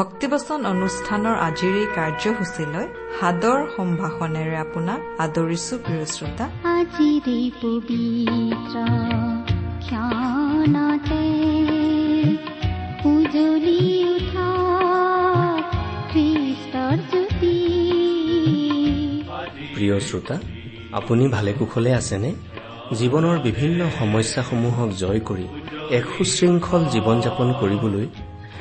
ভক্তিবচন অনুষ্ঠানৰ আজিৰ এই কাৰ্যসূচীলৈ সাদৰ সম্ভাষণেৰে আপোনাক আদৰিছো প্ৰিয় শ্ৰোতা। আজিৰে পবিত্ৰ ক্ষণতে উজলি উঠা খ্ৰীষ্টৰ জ্যোতি। প্ৰিয় শ্ৰোতা আপুনি ভালে কুশলে আছেনে? জীৱনৰ বিভিন্ন সমস্যাসমূহক জয় কৰি এক সুশৃংখল জীৱন যাপন কৰিবলৈ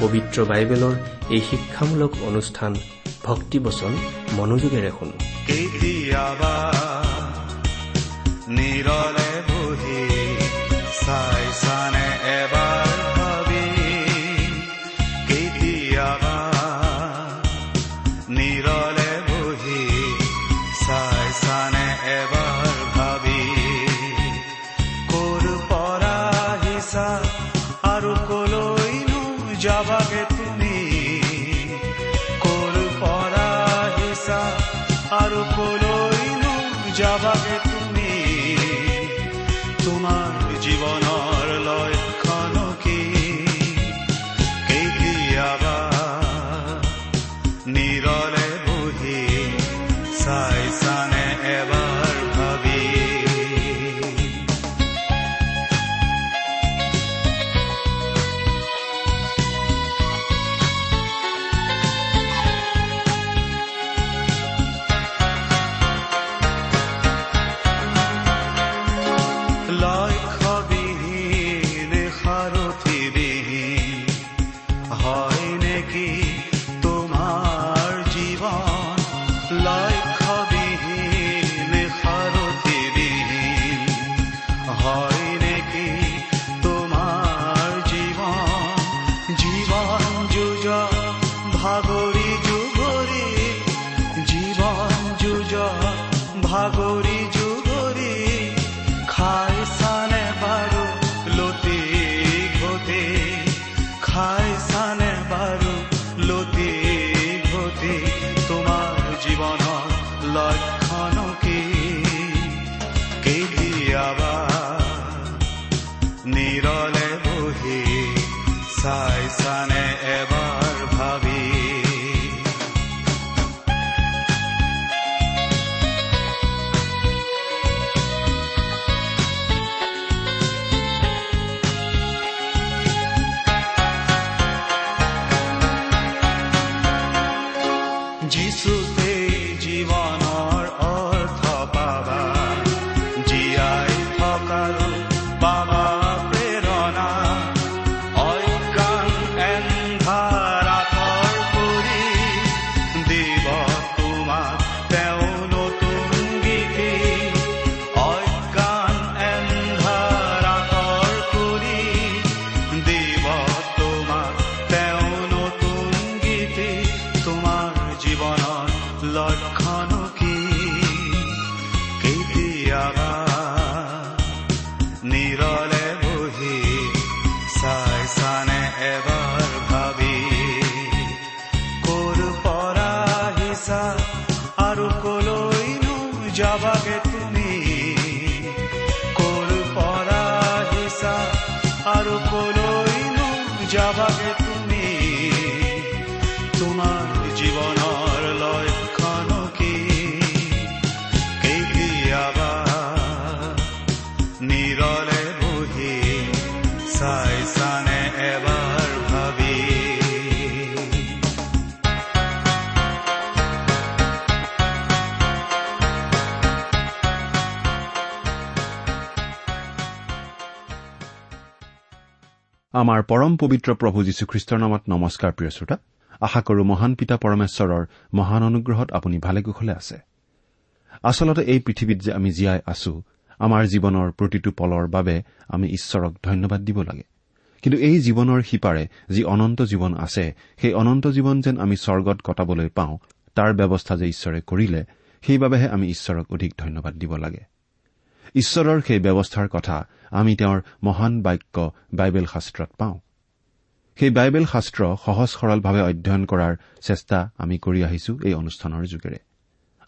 পবিত্ৰ বাইবেলৰ এই শিক্ষামূলক অনুষ্ঠান ভক্তিবচন মনোযোগেৰে শুনো। কলৈনো যাবাগে তুমি। ক'ৰ পৰা আহিছা আৰু কলৈনো যাবাগে তুমি। তোমাৰ জীৱনৰ আমাৰ পৰম পবিত্ৰ প্ৰভু যীশুখ্ৰীষ্টৰ নামত নমস্কাৰ প্ৰিয় শ্ৰোতা। আশা কৰো মহান পিতা পৰমেশ্বৰৰ মহান অনুগ্ৰহত আপুনি ভালে কুশলে আছে। আচলতে এই পৃথিৱীত যে আমি জীয়াই আছো আমাৰ জীৱনৰ প্ৰতিটো পলৰ বাবে আমি ঈশ্বৰক ধন্যবাদ দিব লাগে। কিন্তু এই জীৱনৰ সিপাৰে যি অনন্ত জীৱন আছে সেই অনন্ত জীৱন যেন আমি স্বৰ্গত কটাবলৈ পাওঁ তাৰ ব্যৱস্থা যে ঈশ্বৰে কৰিলে সেইবাবেহে আমি ঈশ্বৰক অধিক ধন্যবাদ দিব লাগে। ঈশ্বৰৰ সেই ব্যৱস্থাৰ কথা আমি তেওঁৰ মহান বাক্য বাইবেল শাস্ত্ৰত পাওঁ। সেই বাইবেল শাস্ত্ৰ সহজ সৰলভাৱে অধ্যয়ন কৰাৰ চেষ্টা আমি কৰি আহিছো এই অনুষ্ঠানৰ যোগেৰে।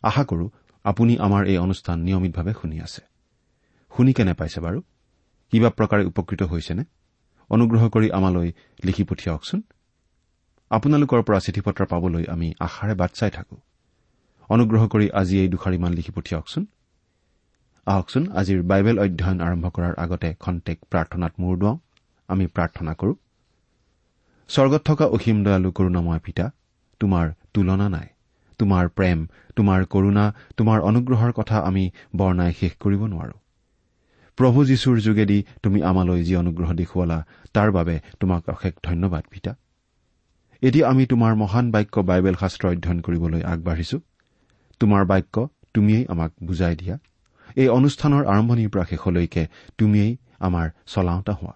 আশা কৰো আপুনি আমাৰ এই অনুষ্ঠান নিয়মিতভাৱে শুনি আছে। শুনি কেনে পাইছে বাৰু? কিবা প্ৰকাৰে উপকৃত হৈছেনে? অনুগ্ৰহ কৰি আমালৈ লিখি পঠিয়াওকচোন। আপোনালোকৰ পৰা চিঠি পত্ৰ পাবলৈ আমি আশাৰে বাট চাই থাকো। অনুগ্ৰহ কৰি আজি এই দুষাৰিমান লিখি পঠিয়াওকচোন। আহকচোন আজিৰ বাইবেল অধ্যয়ন আৰম্ভ কৰাৰ আগতে খন্তেক প্ৰাৰ্থনাত মূৰ দুৱাওঁ। আমি প্ৰাৰ্থনা কৰো। স্বৰ্গত থকা অসীম দয়ালু কৰোণাময় পিতা তোমাৰ তুলনা নাই। তোমাৰ প্ৰেম তোমাৰ কৰুণা তোমাৰ অনুগ্ৰহৰ কথা আমি বৰ্ণাই শেষ কৰিব নোৱাৰো। প্ৰভু যীশুৰ যোগেদি তুমি আমালৈ যি অনুগ্ৰহ দেখুৱালা তাৰ বাবে তোমাক অশেষ ধন্যবাদ পিতা। এতিয়া আমি তোমাৰ মহান বাক্য বাইবেল শাস্ত্ৰ অধ্যয়ন কৰিবলৈ আগবাঢ়িছো। তোমাৰ বাক্য তুমিয়েই আমাক বুজাই দিয়া। এই অনুষ্ঠানৰ আৰম্ভণিৰ পৰা শেষলৈকে তুমিয়েই আমাৰ চলাওঁতা হোৱা।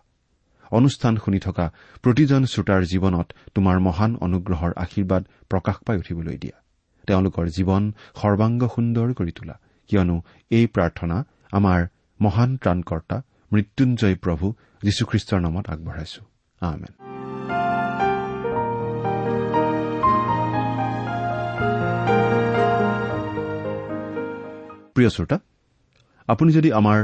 অনুষ্ঠান শুনি থকা প্ৰতিজন শ্ৰোতাৰ জীৱনত তোমাৰ মহান অনুগ্ৰহৰ আশীৰ্বাদ প্ৰকাশ পাই উঠিবলৈ দিয়া। তেওঁলোকৰ জীৱন সৰ্বাংগ সুন্দৰ কৰি তোলা। কিয়নো এই প্ৰাৰ্থনা আমাৰ মহান ত্ৰাণকৰ্তা মৃত্যুঞ্জয় প্ৰভু যীশুখ্ৰীষ্টৰ নামত আগবঢ়াইছো। আমেন। প্ৰিয় শ্ৰোতা আপুনি যদি আমাৰ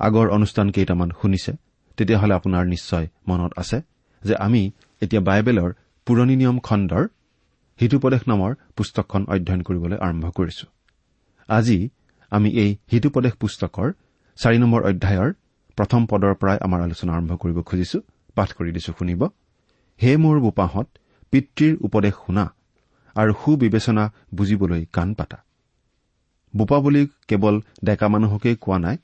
আগৰ অনুষ্ঠান কেইটামান শুনিছে তেতিয়াহ'লে আপোনাৰ নিশ্চয় মনত আছে যে আমি এতিয়া বাইবেলৰ পুৰণি নিয়ম খণ্ডৰ হিতুপদেশ নামৰ পুস্তকখন অধ্যয়ন কৰিবলৈ আৰম্ভ কৰিছো। আজি আমি এই হিতুপদেশ পুস্তকৰ চাৰি নম্বৰ অধ্যায়ৰ প্ৰথম পদৰ পৰাই আমাৰ আলোচনা আৰম্ভ কৰিব খুজিছো। পাঠ কৰি দিছো শুনিব। হে মোৰ বোপাহঁত পিতৃৰ উপদেশ শুনা আৰু সুবিবেচনা বুজিবলৈ কাণ পাতা। বোপা বুলি কেৱল ডেকা মানুহকেই কোৱা নাই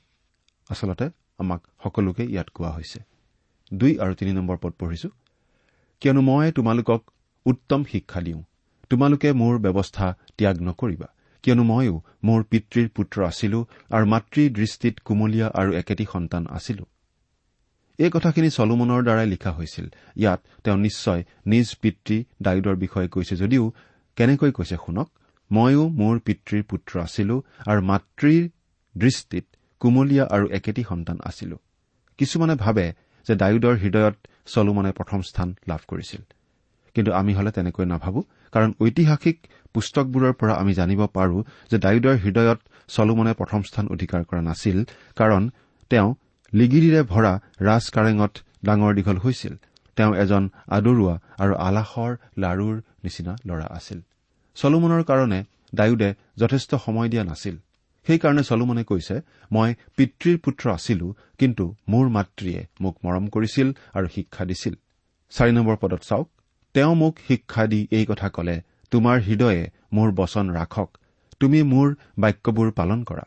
আচলতে আমাক সকলোকে ইয়াত কোৱা হৈছে। দুই আৰু তিনি নম্বৰ পদ পঢ়িছো। কিয়নো মই তোমালোকক উত্তম শিক্ষা দিওঁ। তোমালোকে মোৰ ব্যৱস্থা ত্যাগ নকৰিবা। কিয়নো ময়ো মোৰ পিতৃৰ পুত্ৰ আছিলো আৰু মাতৃৰ দৃষ্টিত কুমলীয়া আৰু একেটি সন্তান আছিলো। এই কথাখিনি চলোমনৰ দ্বাৰাই লিখা হৈছিল। ইয়াত তেওঁ নিশ্চয় নিজ পিতৃ ডায়ুদৰ বিষয়ে কৈছে যদিও কেনেকৈ কৈছে শুনক। ময়ো মোৰ পিতৃৰ পুত্ৰ আছিলো আৰু মাতৃৰ দৃষ্টিত কুমলীয়া আৰু একেটি সন্তান আছিলো। কিছুমানে ভাবে যে ডায়ুদৰ হৃদয়ত চলোমনে প্ৰথম স্থান লাভ কৰিছিল। কিন্তু আমি হলে তেনেকৈ নাভাবো কাৰণ ঐতিহাসিক পুস্তকবোৰৰ পৰা আমি জানিব পাৰো যে ডায়ুদৰ হৃদয়ত চলোমনে প্ৰথম স্থান অধিকাৰ কৰা নাছিল কাৰণ তেওঁ লিগিৰিৰে ভৰা ৰাজ কাৰেঙত ডাঙৰ দীঘল হৈছিল। তেওঁ এজন আদৰুৱা আৰু আলাসৰ লাৰুৰ নিচিনা ল'ৰা আছিল। চলোমনৰ কাৰণে ডায়ুদে যথেষ্ট সময় দিয়া নাছিল। সেইকাৰণে চলোমনে কৈছে মই পিতৃৰ পুত্ৰ আছিলো কিন্তু মোৰ মাতৃয়ে মোক মৰম কৰিছিল আৰু শিক্ষা দিছিল। চাৰি নম্বৰ পদত চাওক তেওঁ মোক শিক্ষা দি এই কথা কলে তোমাৰ হৃদয়ে মোৰ বচন ৰাখক তুমি মোৰ বাক্যবোৰ পালন কৰা।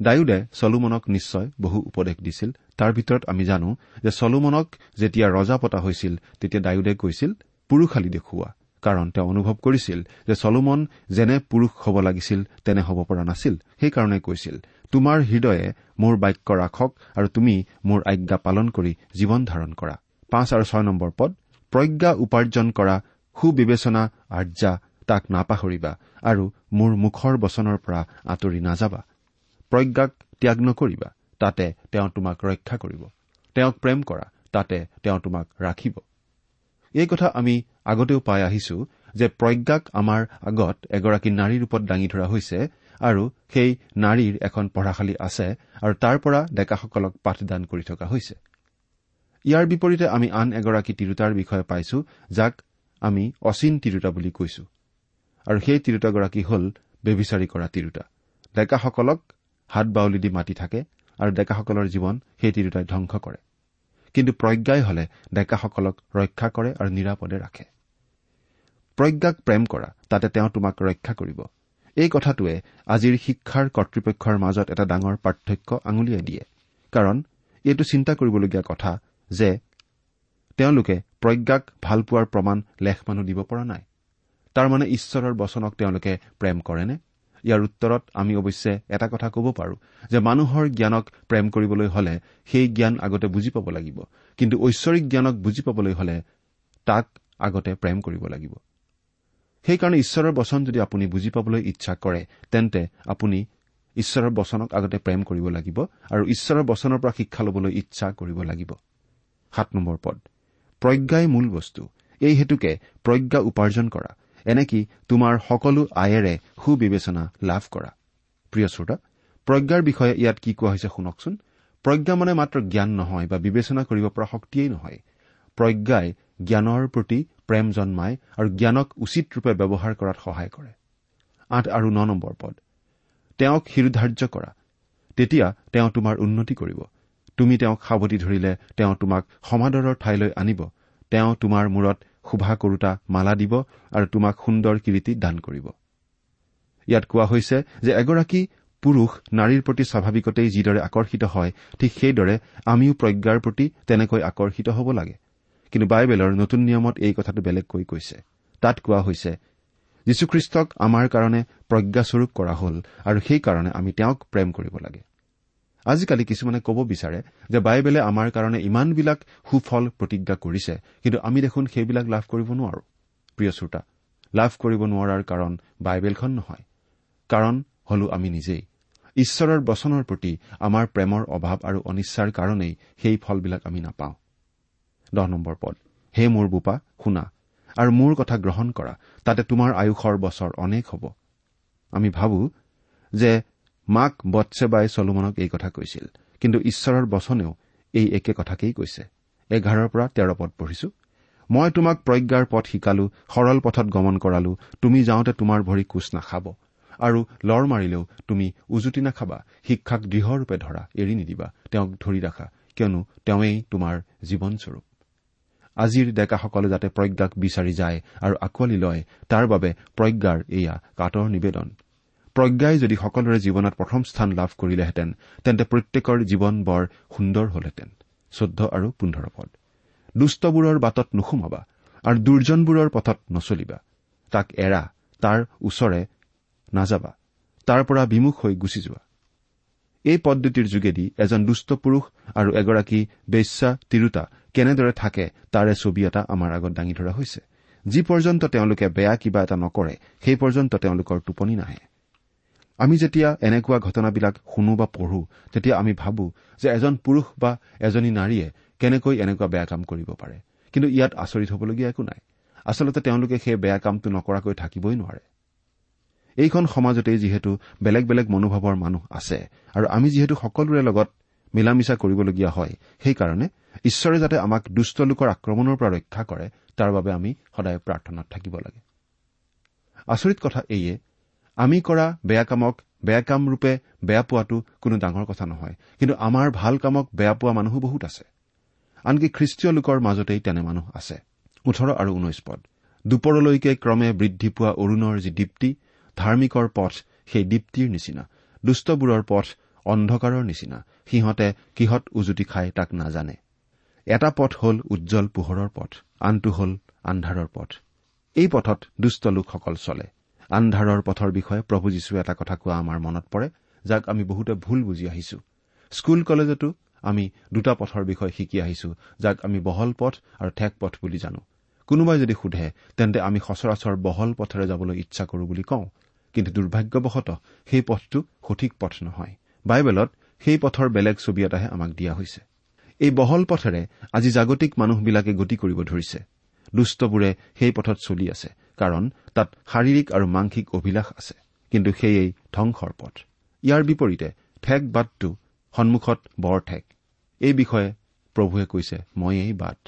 ডায়ুদে চলোমনক নিশ্চয় বহু উপদেশ দিছিল। তাৰ ভিতৰত আমি জানো যে চলোমনক যেতিয়া ৰজা পতা হৈছিল তেতিয়া ডায়ুদে কৈছিল পুৰুষালী দেখুওৱা। কাৰণ তেওঁ অনুভৱ কৰিছিল যে চলোমন যেনে পুৰুষ হ'ব লাগিছিল তেনে হ'ব পৰা নাছিল। সেইকাৰণে কৈছিল তোমাৰ হৃদয়ে মোৰ বাক্য ৰাখক আৰু তুমি মোৰ আজ্ঞা পালন কৰি জীৱন ধাৰণ কৰা। পাঁচ আৰু ছয় নম্বৰ পদ প্ৰজ্ঞা উপাৰ্জন কৰা সুবিবেচনা আৰ্যা তাক নাপাহৰিবা আৰু মোৰ মুখৰ বচনৰ পৰা আঁতৰি নাযাবা। প্ৰজ্ঞাক ত্যাগ নকৰিবা তাতে তেওঁ তোমাক ৰক্ষা কৰিব। তেওঁক প্ৰেম কৰা তাতে তেওঁ তোমাক ৰাখিব। এই কথা আমি আগতেও পাই আহিছো যে প্ৰজ্ঞাক আমাৰ আগত এগৰাকী নাৰীৰ ৰূপত দাঙি ধৰা হৈছে আৰু সেই নাৰীৰ এখন পঢ়াশালী আছে আৰু তাৰ পৰা ডেকাসকলক পাঠদান কৰি থকা হৈছে। ইয়াৰ বিপৰীতে আমি আন এগৰাকী তিৰোতাৰ বিষয়ে পাইছো যাক আমি অচিন তিৰোতা বুলি কৈছো। আৰু সেই তিৰোতাগৰাকী হল বেবিচাৰী কৰা তিৰোতা। ডেকাসকলক হাত বাউলি দি মাতি থাকে আৰু ডেকাসকলৰ জীৱন সেই তিৰোতাই ধ্বংস কৰে। কিন্তু প্ৰজ্ঞাই হলে ডেকাসকলক ৰক্ষা কৰে আৰু নিৰাপদে ৰাখে। প্ৰজ্ঞাক প্ৰেম কৰা তাতে তেওঁ তোমাক ৰক্ষা কৰিব। এই কথাটোৱে আজিৰ শিক্ষাৰ কৰ্তৃপক্ষৰ মাজত এটা ডাঙৰ পাৰ্থক্য আঙুলিয়াই দিয়ে। কাৰণ এইটো চিন্তা কৰিবলগীয়া কথা যে তেওঁলোকে প্ৰজ্ঞাক ভালপোৱাৰ প্ৰমাণ লেখ মানুহ দিব পৰা নাই। তাৰমানে ঈশ্বৰৰ বচনক তেওঁলোকে প্ৰেম কৰেনে? ইয়াৰ উত্তৰত আমি অৱশ্যে এটা কথা ক'ব পাৰো যে মানুহৰ জ্ঞানক প্ৰেম কৰিবলৈ হলে সেই জ্ঞান আগতে বুজি পাব লাগিব। কিন্তু ঐশ্বৰিক জ্ঞানক বুজি পাবলৈ হলে তাক আগতে প্ৰেম কৰিব লাগিব। সেইকাৰণে ঈশ্বৰৰ বচন যদি আপুনি বুজি পাবলৈ ইচ্ছা কৰে তেন্তে আপুনি ঈশ্বৰৰ বচনক আগতে প্ৰেম কৰিব লাগিব আৰু ঈশ্বৰৰ বচনৰ পৰা শিক্ষা ল'বলৈ ইচ্ছা কৰিব লাগিব। সাত নম্বৰ পদ। প্ৰজ্ঞাই মূল বস্তু। এই হেতুকে প্ৰজ্ঞা উপাৰ্জন কৰা। এনেকি তোমাৰ সকলো আয়েৰে সুবিবেচনা লাভ কৰা। প্ৰিয় শ্ৰোতা প্ৰজ্ঞাৰ বিষয়ে ইয়াত কি কোৱা হৈছে শুনকচোন। প্ৰজ্ঞা মানে মাত্ৰ জ্ঞান নহয় বা বিবেচনা কৰিব পৰা শক্তিয়েই নহয়। প্ৰজ্ঞাই জ্ঞানৰ প্ৰতি প্ৰেম জন্মায় আৰু জ্ঞানক উচিত ৰূপে ব্যৱহাৰ কৰাত সহায় কৰে। আঠ আৰু ন নম্বৰ পদ। তেওঁক শিৰোধাৰ্য কৰা। তেতিয়া তেওঁ তোমাৰ উন্নতি কৰিব। তুমি তেওঁক সাৱটি ধৰিলে তেওঁ তোমাক সমাদৰৰ ঠাইলৈ আনিব। তেওঁ তোমাৰ মূৰত শোভা কৰোতা মালা দিব আৰু তোমাক সুন্দৰ কিৰিটি দান কৰিব। ইয়াত কোৱা হৈছে যে এগৰাকী পুৰুষ নাৰীৰ প্ৰতি স্বাভাৱিকতেই যিদৰে আকৰ্ষিত হয় ঠিক সেইদৰে আমিও প্ৰজ্ঞাৰ প্ৰতি তেনেকৈ আকৰ্ষিত হ'ব লাগে। কিন্তু বাইবেলৰ নতুন নিয়মত এই কথাটো বেলেগকৈ কৈছে। তাত কোৱা হৈছে যীশুখ্ৰীষ্টক আমাৰ কাৰণে প্ৰজ্ঞাস্বৰূপ কৰা হ'ল আৰু সেইকাৰণে আমি তেওঁক প্ৰেম কৰিব লাগে। আজিকালি কিছুমানে ক'ব বিচাৰে যে বাইবেলে আমাৰ কাৰণে ইমানবিলাক সুফল প্ৰতিজ্ঞা কৰিছে কিন্তু আমি দেখোন সেইবিলাক লাভ কৰিব নোৱাৰো। প্ৰিয় শ্ৰোতা লাভ কৰিব নোৱাৰাৰ কাৰণ বাইবেলখন নহয়। কাৰণ হলো আমি নিজেই। ঈশ্বৰৰ বচনৰ প্ৰতি আমাৰ প্ৰেমৰ অভাৱ আৰু অনিচ্ছাৰ কাৰণেই সেই ফলবিলাক আমি নাপাওঁ। দহ নম্বৰ পদ হে মোৰ বোপা শুনা আৰু মোৰ কথা গ্ৰহণ কৰা তাতে তোমাৰ আয়ুসৰ বছৰ অনেক হ'ব। আমি ভাবো যে মাক বৎসেবাই চলোমনক এই কথা কৈছিল। কিন্তু ঈশ্বৰৰ বচনেও এই একে কথাকেই কৈছে। এঘাৰৰ পৰা তেৰ পদ পঢ়িছো। মই তোমাক প্ৰজ্ঞাৰ পথ শিকালো সৰল পথত গমন কৰালো তুমি যাওঁতে তোমাৰ ভৰি কোচ নাখাব। আৰু লৰ মাৰিলেও তুমি উজুতি নাখাবা শিক্ষাক দৃঢ়ৰূপে ধৰা এৰি নিদিবা তেওঁক ধৰি ৰাখা কিয়নো তেওঁৱেই তোমাৰ জীৱনস্বৰূপ। আজিৰ ডেকাসকলে যাতে প্ৰজ্ঞাক বিচাৰি যায় আৰু আঁকোৱালি লয় তাৰ বাবে প্ৰজ্ঞাৰ এয়া কাটৰ নিবেদন। প্ৰজ্ঞাই যদি সকলোৰে জীৱনত প্ৰথম স্থান লাভ কৰিলেহেঁতেন তেন্তে প্ৰত্যেকৰ জীৱন বৰ সুন্দৰ হলহেঁতেন। চৈধ্য আৰু পোন্ধৰ পদ। দুষ্টবোৰৰ বাটত নুসুমাবা আৰু দুৰ্জনবোৰৰ পথত নচলিবা। তাক এৰা তাৰ ওচৰে নাযাবা। তাৰ পৰা বিমুখ হৈ গুচি যোৱা। এই পদ্ধতিৰ যোগেদি এজন দুষ্ট পুৰুষ আৰু এগৰাকী বেশ্যা তিৰোতা কেনেদৰে থাকে তাৰে ছবি এটা আমাৰ আগত দাঙি ধৰা হৈছে। যি পৰ্যন্ত তেওঁলোকে বেয়া কিবা এটা নকৰে সেই পৰ্যন্ত তেওঁলোকৰ টোপনি নাহে। আমি যেতিয়া এনেকুৱা ঘটনাবিলাক শুনো বা পঢ়ো তেতিয়া আমি ভাবো যে এজন পুৰুষ বা এজনী নাৰীয়ে কেনেকৈ এনেকুৱা বেয়া কাম কৰিব পাৰে। কিন্তু ইয়াত আচৰিত হবলগীয়া একো নাই। আচলতে তেওঁলোকে সেই বেয়া কামটো নকৰাকৈ থাকিবই নোৱাৰে। এইখন সমাজতেই যিহেতু বেলেগ বেলেগ মনোভাৱৰ মানুহ আছে আৰু আমি যিহেতু সকলোৰে লগত মিলা মিছা কৰিবলগীয়া হয় সেইকাৰণে ঈশ্বৰে যাতে আমাক দুষ্ট লোকৰ আক্ৰমণৰ পৰা ৰক্ষা কৰে তাৰ বাবে আমি সদায় প্ৰাৰ্থনাত থাকিব লাগে। আচৰিত কথা এইয়ে আমি কৰা বেয়া কামক বেয়া কাম ৰূপে বেয়া পোৱাটো কোনো ডাঙৰ কথা নহয়। কিন্তু আমাৰ ভাল কামক বেয়া পোৱা মানুহো বহুত আছে। আনকি খ্ৰীষ্টীয় লোকৰ মাজতেই তেনে মানুহ আছে। ওঠৰ আৰু ঊনৈশ পদ। দুপৰলৈকে ক্ৰমে বৃদ্ধি পোৱা অৰুণৰ যি দীপ্তি ধাৰ্মিকৰ পথ সেই দীপ্তিৰ নিচিনা। দুষ্টবোৰৰ পথ অন্ধকাৰৰ নিচিনা। সিহঁতে কিহত উজুতি খাই তাক নাজানে। এটা পথ হ'ল উজ্জ্বল পোহৰৰ পথ আনটো হ'ল আন্ধাৰৰ পথ। এই পথত দুষ্ট লোকসকল চলে। আন্ধাৰৰ পথৰ বিষয়ে প্ৰভু যীশুৱে এটা কথা কোৱা আমাৰ মনত পৰে যাক আমি বহুতে ভুল বুজি আহিছো। স্কুল কলেজতো আমি দুটা পথৰ বিষয়ে শিকি আহিছো যাক আমি বহল পথ আৰু ঠেক পথ বুলি জানো। কোনোবাই যদি সোধে তেন্তে আমি সচৰাচৰ বহল পথেৰে যাবলৈ ইচ্ছা কৰো বুলি কওঁ। কিন্তু দুৰ্ভাগ্যবশতঃ সেই পথটো সঠিক পথ নহয়। বাইবেলত সেই পথৰ বেলেগ ছবি এটাহে আমাক দিয়া হৈছে। এই বহল পথেৰে আজি জাগতিক মানুহবিলাকে গতি কৰিব ধৰিছে। দুষ্টবোৰে সেই পথত চলি আছে। কাৰণ তাত শাৰীৰিক আৰু মাংসিক অভিলাষ আছে কিন্তু সেয়েই ধ্বংসৰ পথ। ইয়াৰ বিপৰীতে ঠেক বাটটো সন্মুখত বৰ ঠেক। এই বিষয়ে প্ৰভুৱে কৈছে মই এই বাট।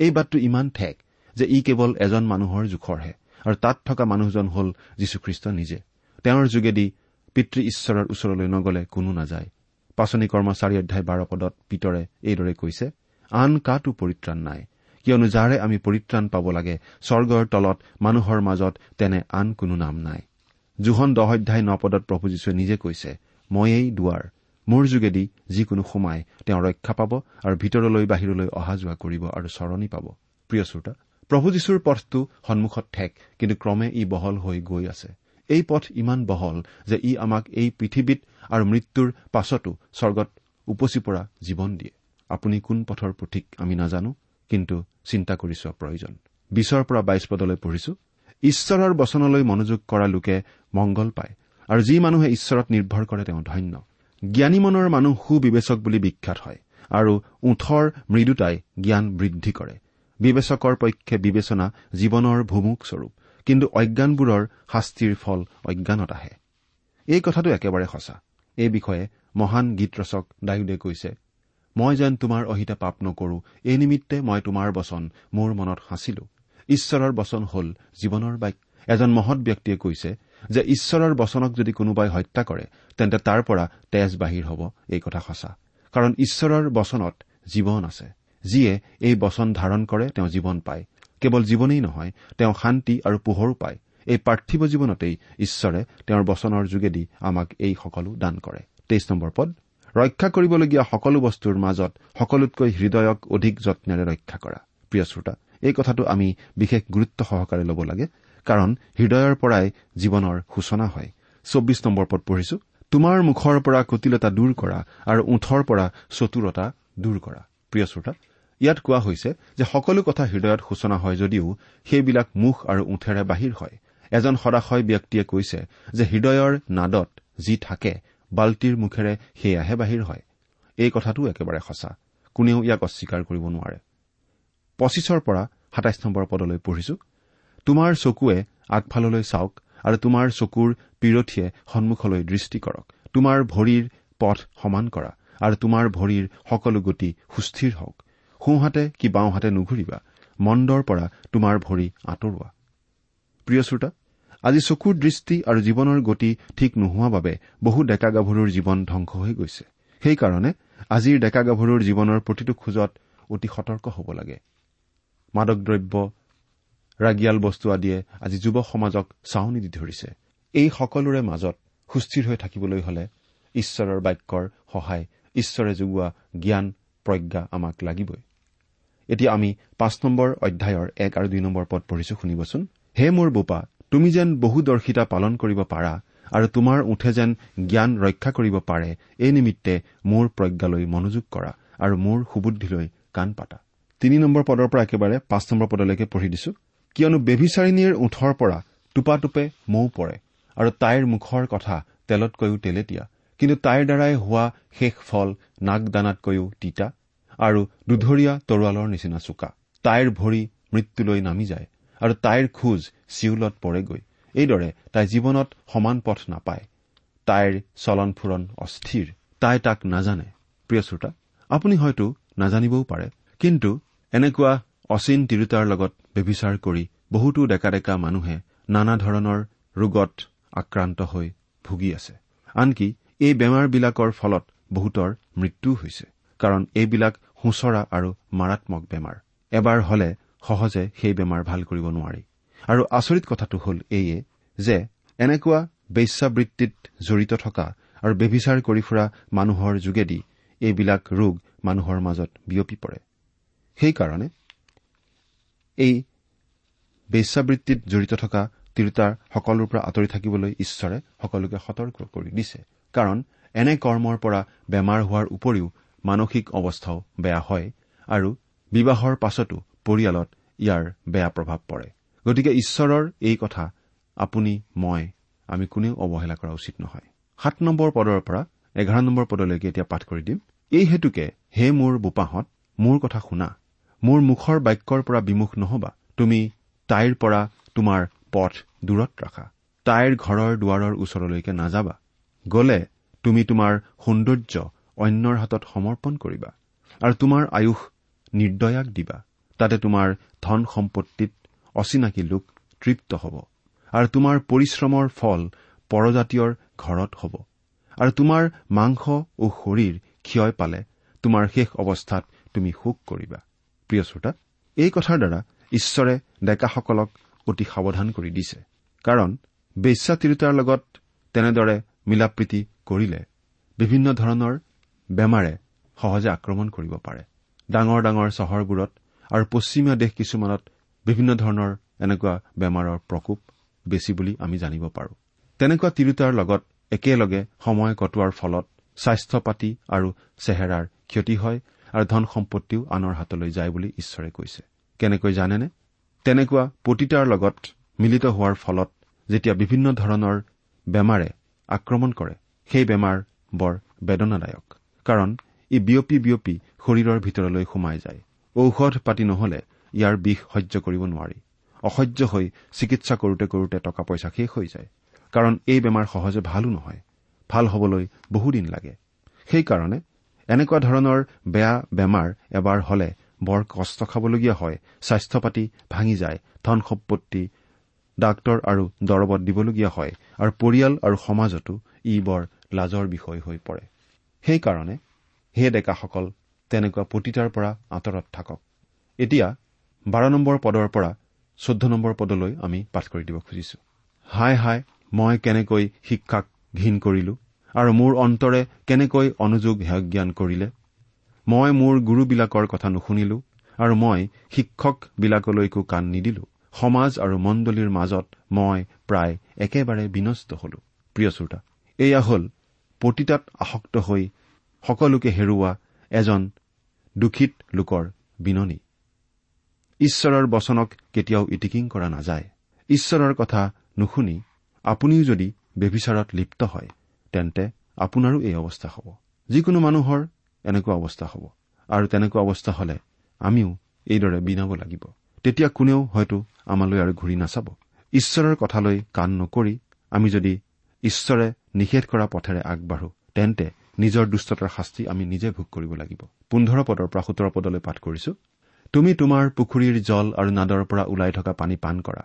এই বাটটো ইমান ঠেক যে ই কেৱল এজন মানুহৰ জোখৰহে আৰু তাত থকা মানুহজন হ'ল যীশুখ্ৰীষ্ট নিজে। তেওঁৰ যোগেদি পিতৃ ঈশ্বৰৰ ওচৰলৈ নগলে কোনো নাযায়। পাচনি কৰ্ম চাৰি অধ্যায় বাৰ পদত পিতৰে এইদৰে কৈছে আন কাতো পৰিত্ৰাণ নাই। কিয়নো যাৰে আমি পৰিত্ৰাণ পাব লাগে স্বৰ্গৰ তলত মানুহৰ মাজত তেনে আন কোনো নাম নাই। জোহন দহ অধ্যায় ন পদত প্ৰভু যীশুৱে নিজে কৈছে ময়েই দুৱাৰ মোৰ যোগেদি যিকোনো সোমাই তেওঁ ৰক্ষা পাব আৰু ভিতৰলৈ বাহিৰলৈ অহা যোৱা কৰিব আৰু চৰণি পাব। প্ৰিয় শ্ৰোতা প্ৰভু যীশুৰ পথটো সন্মুখত ঠেক কিন্তু ক্ৰমে ই বহল হৈ গৈ আছে। এই পথ ইমান বহল যে ই আমাক এই পৃথিৱীত আৰু মৃত্যুৰ পাছতো স্বৰ্গত উপচি পৰা জীৱন দিয়ে। আপুনি কোন পথৰ পথিক আমি নাজানো? কিন্তু চিন্তা কৰি চোৱা প্ৰয়োজন। বিছৰ পৰা বাইছ পদলৈ পঢ়িছো। ঈশ্বৰৰ বচনলৈ মনোযোগ কৰা লোকে মংগল পায় আৰু যি মানুহে ঈশ্বৰত নিৰ্ভৰ কৰে তেওঁ ধন্য। জ্ঞানী মনৰ মানুহ সুবিবেচক বুলি বিখ্যাত হয় আৰু ওঠৰ মৃদুতাই জ্ঞান বৃদ্ধি কৰে। বিবেচকৰ পক্ষে বিবেচনা জীৱনৰ ভুমুক স্বৰূপ কিন্তু অজ্ঞানবোৰৰ শাস্তিৰ ফল অজ্ঞানত আহে। এই কথাটো একেবাৰে সঁচা। এই বিষয়ে মহান গীত ৰচক ডায়ুদে কৈছে মই যেন তোমাৰ অহিতে পাপ নকৰো এই নিমিত্তে মই তোমাৰ বচন মোৰ মনত সাঁচিলো। ঈশ্বৰৰ বচন হল জীৱনৰ বাক্য। এজন মহৎ ব্যক্তিয়ে কৈছে যে ঈশ্বৰৰ বচনক যদি কোনোবাই হত্যা কৰে তেন্তে তাৰ পৰা তেজ বাহিৰ হ'ব এই কথা সঁচা। কাৰণ ঈশ্বৰৰ বচনত জীৱন আছে। যিয়ে এই বচন ধাৰণ কৰে তেওঁ জীৱন পায়। কেৱল জীৱনেই নহয় তেওঁ শান্তি আৰু পোহৰো পায়। এই পাৰ্থিৱ জীৱনতেই ঈশ্বৰে তেওঁৰ বচনৰ যোগেদি আমাক এই সকলো দান কৰে। তেইছ নম্বৰ পদ। ৰক্ষা কৰিবলগীয়া সকলো বস্তুৰ মাজত সকলোতকৈ হৃদয়ক অধিক যত্নেৰে ৰক্ষা কৰা। প্ৰিয় শ্ৰোতা এই কথাটো আমি বিশেষ গুৰুত্ব সহকাৰে ল'ব লাগে কাৰণ হৃদয়ৰ পৰাই জীৱনৰ সূচনা হয়। চৌব্বিছ নম্বৰ পদ পঢ়িছো তোমাৰ মুখৰ পৰা কুটিলতা দূৰ কৰা আৰু ওঠৰ পৰা চতুৰতা দূৰ কৰা। প্ৰিয় শ্ৰোতা ইয়াত কোৱা হৈছে যে সকলো কথা হৃদয়ত সূচনা হয় যদিও সেইবিলাক মুখ আৰু ওঠেৰে বাহিৰ হয়। এজন সদাশয় ব্যক্তিয়ে কৈছে যে হৃদয়ৰ নাদত যি থাকে বাল্টিৰ মুখেৰে সেয়াহে বাহিৰ হয়। এই কথাটো একেবাৰে সঁচা। কোনেও ইয়াক অস্বীকাৰ কৰিব নোৱাৰে। পঁচিছৰ পৰা সাতাইছ নম্বৰ পদলৈ পঢ়িছো। তোমাৰ চকুৱে আগফাললৈ চাওক আৰু তোমাৰ চকুৰ পিৰঠীয়ে সন্মুখলৈ দৃষ্টি কৰক। তোমাৰ ভৰিৰ পথ সমান কৰা আৰু তোমাৰ ভৰিৰ সকলো গতি সুস্থিৰ হওক। সোঁহাতে কি বাওঁহাতে নুঘূৰিবা। মন্দৰ পৰা তোমাৰ ভৰি আঁতৰোৱা। প্ৰিয় শ্ৰোতা আজি চকুৰ দৃষ্টি আৰু জীৱনৰ গতি ঠিক নোহোৱা বাবে বহু ডেকা গাভৰুৰ জীৱন ধ্বংস হৈ গৈছে। সেইকাৰণে আজিৰ ডেকা গাভৰুৰ জীৱনৰ প্ৰতিটো খোজত অতি সতৰ্ক হ'ব লাগে। মাদক দ্ৰব্য ৰাগিয়াল বস্তু আদিয়ে আজি যুৱ সমাজক চাউনি দি ধৰিছে। এই সকলোৰে মাজত সুস্থিৰ হৈ থাকিবলৈ হলে ঈশ্বৰৰ বাক্যৰ সহায় ঈশ্বৰে যোগোৱা জ্ঞান প্ৰজ্ঞা আমাক লাগিবই। এতিয়া আমি পাঁচ নম্বৰ অধ্যায়ৰ এক আৰু দুই নম্বৰ পদ পঢ়িছো শুনিবচোন। হে মোৰ বোপা তুমি যেন বহুদৰ্শিতা পালন কৰিব পাৰা আৰু তোমাৰ উঠে যেন জ্ঞান ৰক্ষা কৰিব পাৰে এই নিমিত্তে মোৰ প্ৰজ্ঞালৈ মনোযোগ কৰা আৰু মোৰ সুবুদ্ধিলৈ কাণ পাতা। তিনি নম্বৰ পদৰ পৰা একেবাৰে পাঁচ নম্বৰ পদলৈকে পঢ়ি দিছো। কিয়নো বেভিচাৰিণীৰ ওঠৰ পৰা টোপাটোপে মৌ পৰে আৰু তাইৰ মুখৰ কথা তেলতকৈও তেলেতীয়া। কিন্তু তাইৰ দ্বাৰাই হোৱা শেষ ফল নাগদানাতকৈও তিতা আৰু দুধৰীয়া তৰোৱালৰ নিচিনা চোকা। তাইৰ ভৰি মৃত্যুলৈ নামি যায়। আৰু তাইৰ খোজ চিউলত পৰেগৈ। এইদৰে তাই জীৱনত সমান পথ নাপায়। তাইৰ চলন ফুৰণ অস্থিৰ। তাই তাক নাজানে। প্ৰিয় শ্ৰোতা আপুনি হয়তো নাজানিবও পাৰে কিন্তু এনেকুৱা অচিন তিৰোতাৰ লগত ব্যভিচাৰ কৰি বহুতো ডেকা ডেকা মানুহে নানা ধৰণৰ ৰোগত আক্ৰান্ত হৈ ভুগি আছে। আনকি এই বেমাৰবিলাকৰ ফলত বহুতৰ মৃত্যুও হৈছে কাৰণ এইবিলাক সোঁচৰা আৰু মাৰাত্মক বেমাৰ। এবাৰ হলে সহজে সেই বেমাৰ ভাল কৰিব নোৱাৰি। আৰু আচৰিত কথাটো হ'ল এইয়ে যে এনেকুৱা বেশ্যাবৃত্তিত জড়িত থকা আৰু বেভিচাৰ কৰি ফুৰা মানুহৰ যোগেদি এইবিলাক ৰোগ মানুহৰ মাজত বিয়পি পৰে। সেইকাৰণে এই বেশ্যাবৃত্তিত জড়িত থকা তিৰোতাৰ সকলোৰ পৰা আঁতৰি থাকিবলৈ ঈশ্বৰে সকলোকে সতৰ্ক কৰি দিছে। কাৰণ এনে কৰ্মৰ পৰা বেমাৰ হোৱাৰ উপৰিও মানসিক অৱস্থাও বেয়া হয় আৰু বিবাহৰ পাছতো পৰিয়ালত ইয়াৰ বেয়া প্ৰভাৱ পৰে। গতিকে ঈশ্বৰৰ এই কথা আপুনি মই আমি কোনেও অৱহেলা কৰা উচিত নহয়। সাত নম্বৰ পদৰ পৰা এঘাৰ নম্বৰ পদলৈকে এতিয়া পাঠ কৰি দিম। এই হেতুকে হে মোৰ বোপাহঁত মোৰ কথা শুনা। মোৰ মুখৰ বাক্যৰ পৰা বিমুখ নহবা। তুমি তাইৰ পৰা তোমাৰ পথ দূৰত ৰাখা। তাইৰ ঘৰৰ দুৱাৰৰ ওচৰলৈকে নাযাবা। গলে তুমি তোমাৰ সৌন্দৰ্য অন্যৰ হাতত সমৰ্পণ কৰিবা। আৰু তোমাৰ আয়ুস নিৰ্দয়াক দিবা। তাতে তোমাৰ ধন সম্পত্তিত অচিনাকি লোক তৃপ্ত হ'ব। আৰু তোমাৰ পৰিশ্ৰমৰ ফল পৰজাতীয়ৰ ঘৰত হ'ব। আৰু তোমাৰ মাংস ও শৰীৰ ক্ষয় পালে তোমাৰ শেষ অৱস্থাত তুমি শোক কৰিবা। প্ৰিয় শ্ৰোতা এই কথাৰ দ্বাৰা ঈশ্বৰে ডেকাসকলক অতি সাৱধান কৰি দিছে। কাৰণ বেশ্যা তিৰোতাৰ লগত তেনেদৰে মিলাপ্ৰীতি কৰিলে বিভিন্ন ধৰণৰ বেমাৰে সহজে আক্ৰমণ কৰিব পাৰে। ডাঙৰ ডাঙৰ চহৰবোৰত আৰু পশ্চিমীয়া দেশ কিছুমানত বিভিন্ন ধৰণৰ এনেকুৱা বেমাৰৰ প্ৰকোপ বেছি বুলি আমি জানিব পাৰো। তেনেকুৱা তিৰোতাৰ লগত একেলগে সময় কটোৱাৰ ফলত স্বাস্থ্য পাতি আৰু চেহেৰাৰ ক্ষতি হয় আৰু ধন সম্পত্তিও আনৰ হাতলৈ যায় বুলি ঈশ্বৰে কৈছে। কেনেকৈ জানেনে? তেনেকুৱা প্ৰতিটাৰ লগত মিলিত হোৱাৰ ফলত যেতিয়া বিভিন্ন ধৰণৰ বেমাৰে আক্ৰমণ কৰে সেই বেমাৰ বৰ বেদনাদায়ক কাৰণ ই বিয়পি বিয়পি শৰীৰৰ ভিতৰলৈ সোমাই যায়। ঔষধ পাতি নহলে ইয়াৰ বিষ সহ্য কৰিব নোৱাৰি। অসহ্য হৈ চিকিৎসা কৰোতে কৰোতে টকা পইচা শেষ হৈ যায়। কাৰণ এই বেমাৰ সহজে ভালো নহয়। ভাল হবলৈ বহুদিন লাগে। সেইকাৰণে এনেকুৱা ধৰণৰ বেয়া বেমাৰ এবাৰ হলে বৰ কষ্ট খাবলগীয়া হয়। স্বাস্থ্য পাতি ভাঙি যায় ধন সম্পত্তি ডাক্তৰ আৰু দৰবত দিবলগীয়া হয় আৰু পৰিয়াল আৰু সমাজতো ই বৰ লাজৰ বিষয় হৈ পৰে। সেইকাৰণে হে ডেকাসকল তেনেকুৱা প্ৰতিটাৰ পৰা আঁতৰত থাকক। এতিয়া বাৰ নম্বৰ পদৰ পৰা চৈধ্য নম্বৰ পদলৈ আমি পাঠ কৰি দিব খুজিছো। হাই হাই মই কেনেকৈ শিক্ষাক ঘীন কৰিলো আৰু মোৰ অন্তৰে কেনেকৈ অনুযোগ জ্ঞান কৰিলে? মই মোৰ গুৰুবিলাকৰ কথা নুশুনিলো আৰু মই শিক্ষকবিলাকলৈকো কাণ নিদিলো। সমাজ আৰু মণ্ডলীৰ মাজত মই প্ৰায় একেবাৰে বিনষ্ট হলো। প্ৰিয় শ্ৰোতা এয়া হ'ল পতিতাত আসক্ত হৈ সকলোকে হেৰুওৱা এজন দুখিত লোকৰ বিননি। ঈশ্বৰৰ বচনক কেতিয়াও ইটিকিং কৰা নাযায়। ঈশ্বৰৰ কথা নুশুনি আপুনিও যদি বেবিচাৰত লিপ্ত হয় তেন্তে আপোনাৰো এই অৱস্থা হ'ব। যিকোনো মানুহৰ এনেকুৱা অৱস্থা হ'ব। আৰু তেনেকুৱা অৱস্থা হলে আমিও এইদৰে বিনাব লাগিব। তেতিয়া কোনেও হয়তো আমালৈ আৰু ঘূৰি নাচাব। ঈশ্বৰৰ কথালৈ কাণ নকৰি আমি যদি ঈশ্বৰে নিষেধ কৰা পথেৰে আগবাঢ়ো তেন্তে নিজৰ দুষ্টতাৰ শাস্তি আমি নিজে ভোগ কৰিব লাগিব। পোন্ধৰ পদৰ পৰা সোতৰ পদলৈ পাঠ কৰিছো। তুমি তোমাৰ পুখুৰীৰ জল আৰু নাদৰ পৰা ওলাই থকা পানী পান কৰা।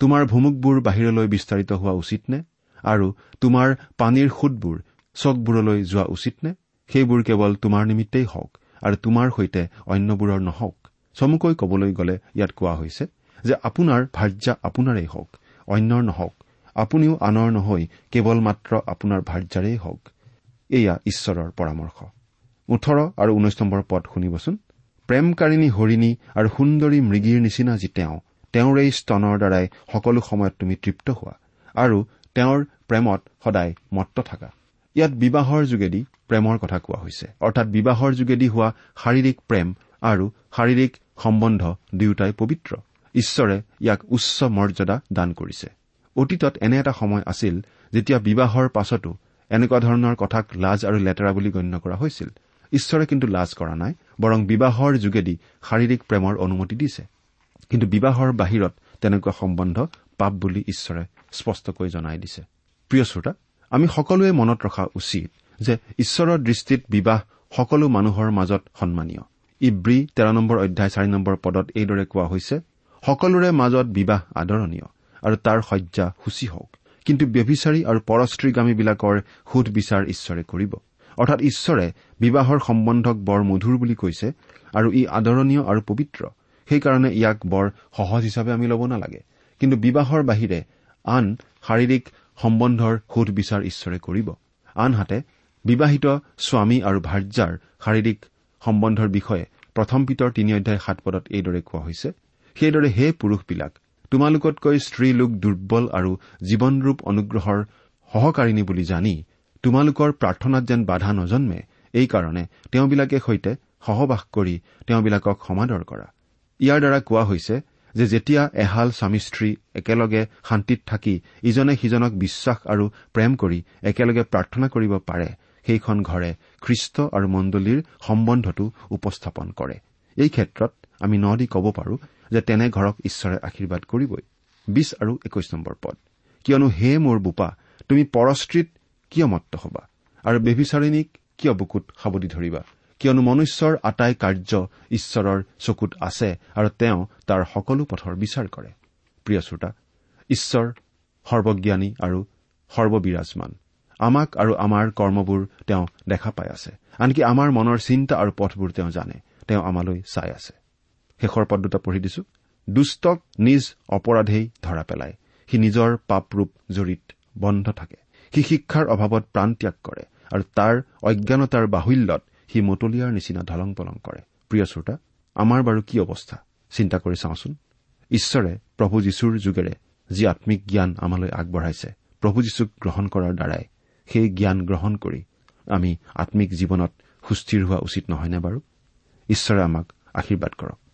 তোমাৰ ভুমুকবোৰ বাহিৰলৈ বিস্তাৰিত হোৱা উচিত নে আৰু তোমাৰ পানীৰ সোঁতবোৰ চকবোৰলৈ যোৱা উচিত নে সেইবোৰ কেৱল তোমাৰ নিমিত্তেই হওক আৰু তোমাৰ সৈতে অন্যবোৰৰ নহওক। চমুকৈ কবলৈ গ'লে ইয়াত কোৱা হৈছে যে আপোনাৰ ভাৰ্যা আপোনাৰেই হওক অন্যৰ নহওক। আপুনিও আনৰ নহৈ কেৱল মাত্ৰ আপোনাৰ ভাৰ্যাৰেই হওক। এয়া ঈশ্বৰৰ পৰামৰ্শ। ওঠৰ আৰু ঊনৈশ নম্বৰ পদ শুনিবচোন। প্ৰেমকাৰিণী হৰিণী আৰু সুন্দৰী মৃগীৰ নিচিনা যি তেওঁ তেওঁৰ এই স্তনৰ দ্বাৰাই সকলো সময়ত তুমি তৃপ্ত হোৱা আৰু তেওঁৰ প্ৰেমত সদায় মত্ত থাকা। ইয়াত বিবাহৰ যোগেদি প্ৰেমৰ কথা কোৱা হৈছে। অৰ্থাৎ বিবাহৰ যোগেদি হোৱা শাৰীৰিক প্ৰেম আৰু শাৰীৰিক সম্বন্ধ দুয়োটাই পবিত্ৰ। ঈশ্বৰে ইয়াক উচ্চ মৰ্যাদা দান কৰিছে। অতীতত এনে এটা সময় আছিল যেতিয়া বিবাহৰ পাছতো এনেকুৱা ধৰণৰ কথাক লাজ আৰু লেতেৰা বুলি গণ্য কৰা হৈছিল। ঈশ্বৰে কিন্তু লাজ কৰা নাই বৰং বিবাহৰ যোগেদি শাৰীৰিক প্ৰেমৰ অনুমতি দিছে। কিন্তু বিবাহৰ বাহিৰত তেনেকুৱা সম্বন্ধ পাপ বুলি ঈশ্বৰে স্পষ্টকৈ জনাই দিছে। প্ৰিয় শ্ৰোতা আমি সকলোৱে মনত ৰখা উচিত যে ঈশ্বৰৰ দৃষ্টিত বিবাহ সকলো মানুহৰ মাজত সন্মানীয়। ইব্ৰী তেৰ নম্বৰ অধ্যায় চাৰি নম্বৰ পদত এইদৰে কোৱা হৈছে সকলোৰে মাজত বিবাহ আদৰণীয় আৰু তাৰ শয্যা সূচী হওক। কিন্তু ব্যভিচাৰী আৰু পৰস্ত্ৰীগামীবিলাকৰ সোধ বিচাৰ ঈশ্বৰে কৰিব। অৰ্থাৎ ঈশ্বৰে বিবাহৰ সম্বন্ধক বৰ মধুৰ বুলি কৈছে আৰু ই আদৰণীয় আৰু পবিত্ৰ। সেইকাৰণে ইয়াক বৰ সহজ হিচাপে আমি ল'ব নালাগে। কিন্তু বিবাহৰ বাহিৰে আন শাৰীৰিক সম্বন্ধৰ সোধ বিচাৰ ঈশ্বৰে কৰিব। আনহাতে বিবাহিত স্বামী আৰু ভাৰ্যাৰ শাৰীৰিক সম্বন্ধৰ বিষয়ে প্ৰথম পিতৰ তিনি অধ্যায় সাত পদত এইদৰে কোৱা হৈছে সেইদৰে হে পুৰুষবিলাক তোমালোকতকৈ স্ত্ৰীলোক দুৰ্বল আৰু জীৱনৰূপ অনুগ্ৰহৰ সহকাৰিণী বুলি জানি তোমালোকৰ প্ৰাৰ্থনাত যেন বাধা নজন্মে এইকাৰণে তেওঁবিলাকে সৈতে সহবাস কৰি তেওঁবিলাকক সমাদৰ কৰা। ইয়াৰ দ্বাৰা কোৱা হৈছে যে যেতিয়া এহাল স্বামী স্ত্ৰী একেলগে শান্তিত থাকি ইজনে সিজনক বিশ্বাস আৰু প্ৰেম কৰি একেলগে প্ৰাৰ্থনা কৰিব পাৰে সেইখন ঘৰে খ্ৰীষ্ট আৰু মণ্ডলীৰ সম্বন্ধটো উপস্থাপন কৰে। এই ক্ষেত্ৰত আমি ন দি ক'ব পাৰো যে তেনে ঘৰক ঈশ্বৰে আশীৰ্বাদ কৰিবই। বিশ আৰু একৈশ নম্বৰ পদ। কিয়নো হে মোৰ বোপা তুমি পৰস্ত্ৰীত কিয় মত্ত হবা? আৰু বেবিচাৰিণীক কিয় বুকুত সাৱধি ধৰিবা? কিয়নো মনুষ্যৰ আটাই কাৰ্য ঈশ্বৰৰ চকুত আছে আৰু তেওঁ তাৰ সকলো পথৰ বিচাৰ কৰে। প্ৰিয় শ্ৰোতা ঈশ্বৰ সৰ্বজ্ঞানী আৰু সৰ্ববিৰাজমান। আমাক আৰু আমাৰ কৰ্মবোৰ তেওঁ দেখা পাই আছে। আনকি আমাৰ মনৰ চিন্তা আৰু পথবোৰ তেওঁ জানে। তেওঁ আমালৈ চাই আছে। শেষৰ পদ দুটা পঢ়ি দিছো। দুষ্টক নিজ অপৰাধেই ধৰা পেলায়। সি নিজৰ পাপৰূপ জড়িত বন্ধ থাকে। সি শিক্ষাৰ অভাৱত প্ৰাণ ত্যাগ কৰে আৰু তাৰ অজ্ঞানতাৰ বাহুল্যত সি মতলীয়াৰ নিচিনা ধলং পলং কৰে। প্ৰিয় শ্ৰোতা আমাৰ বাৰু কি অৱস্থা? চিন্তা কৰি চাওঁচোন। ঈশ্বৰে প্ৰভু যীশুৰ যোগেৰে যি আম্মিক জ্ঞান আমালৈ আগবঢ়াইছে প্ৰভু যীশুক গ্ৰহণ কৰাৰ দ্বাৰাই সেই জ্ঞান গ্ৰহণ কৰি আমি আম্মিক জীৱনত সুস্থিৰ হোৱা উচিত নহয়নে বাৰু? ঈশ্বৰে আমাক আশীৰ্বাদ কৰক।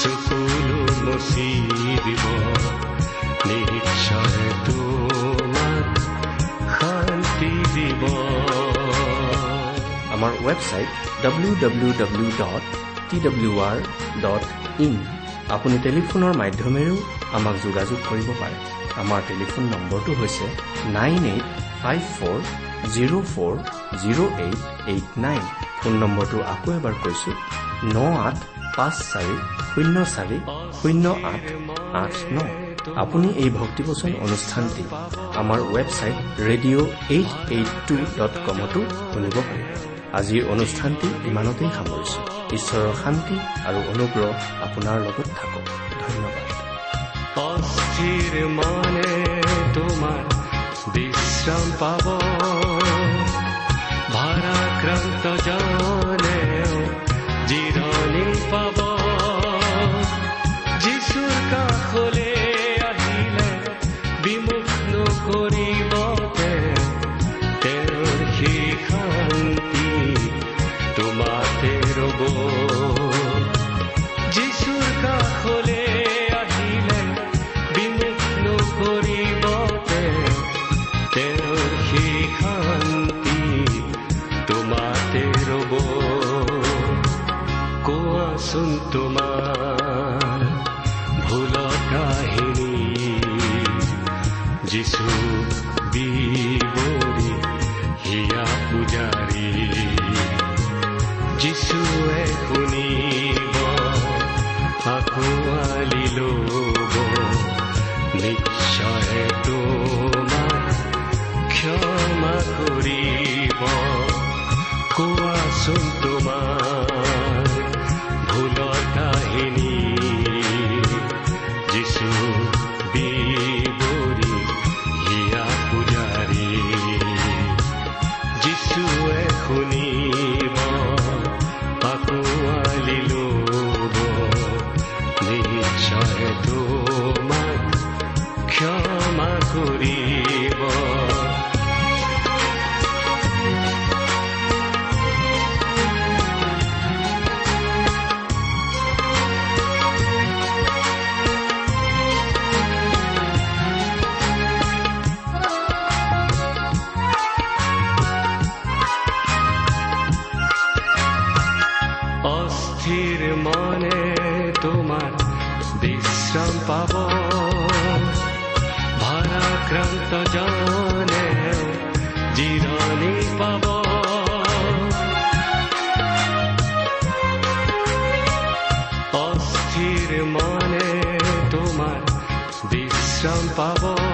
চকুলো মচি দিব নিশ্চয় তোমাক শান্তি দিব আমাৰ website W W W dot T W R dot in আপুনি টেলিফোনৰ মাধ্যমেৰেও আমাক যোগাযোগ কৰিব পাৰে আমাৰ টেলিফোন নম্বৰটো হৈছে nine eight five four zero' four zero' eight eight nine phone নম্বৰটো আকৌ এবাৰ কৈছো ন আঠ পাঁচ চাৰি শূন্য চাৰি শূন্য আঠ আঠ ন। আপুনি এই ভক্তিবচন অনুষ্ঠানটি আমাৰ website radio' eight eight two dot কমতো শুনিব পাৰিব আজিৰ অনুষ্ঠানটি ইমানতেই সামৰিছো। ঈশ্বৰৰ শান্তি আৰু অনুগ্ৰহ আপোনাৰ লগত থাকক। ধন্যবাদ। কৰিব কোৱাচোন ভাৰাক্ৰান্ত জনে জিৰণি পাব। অস্থিৰ মনে তোমাৰ বিশ্ৰাম পাব।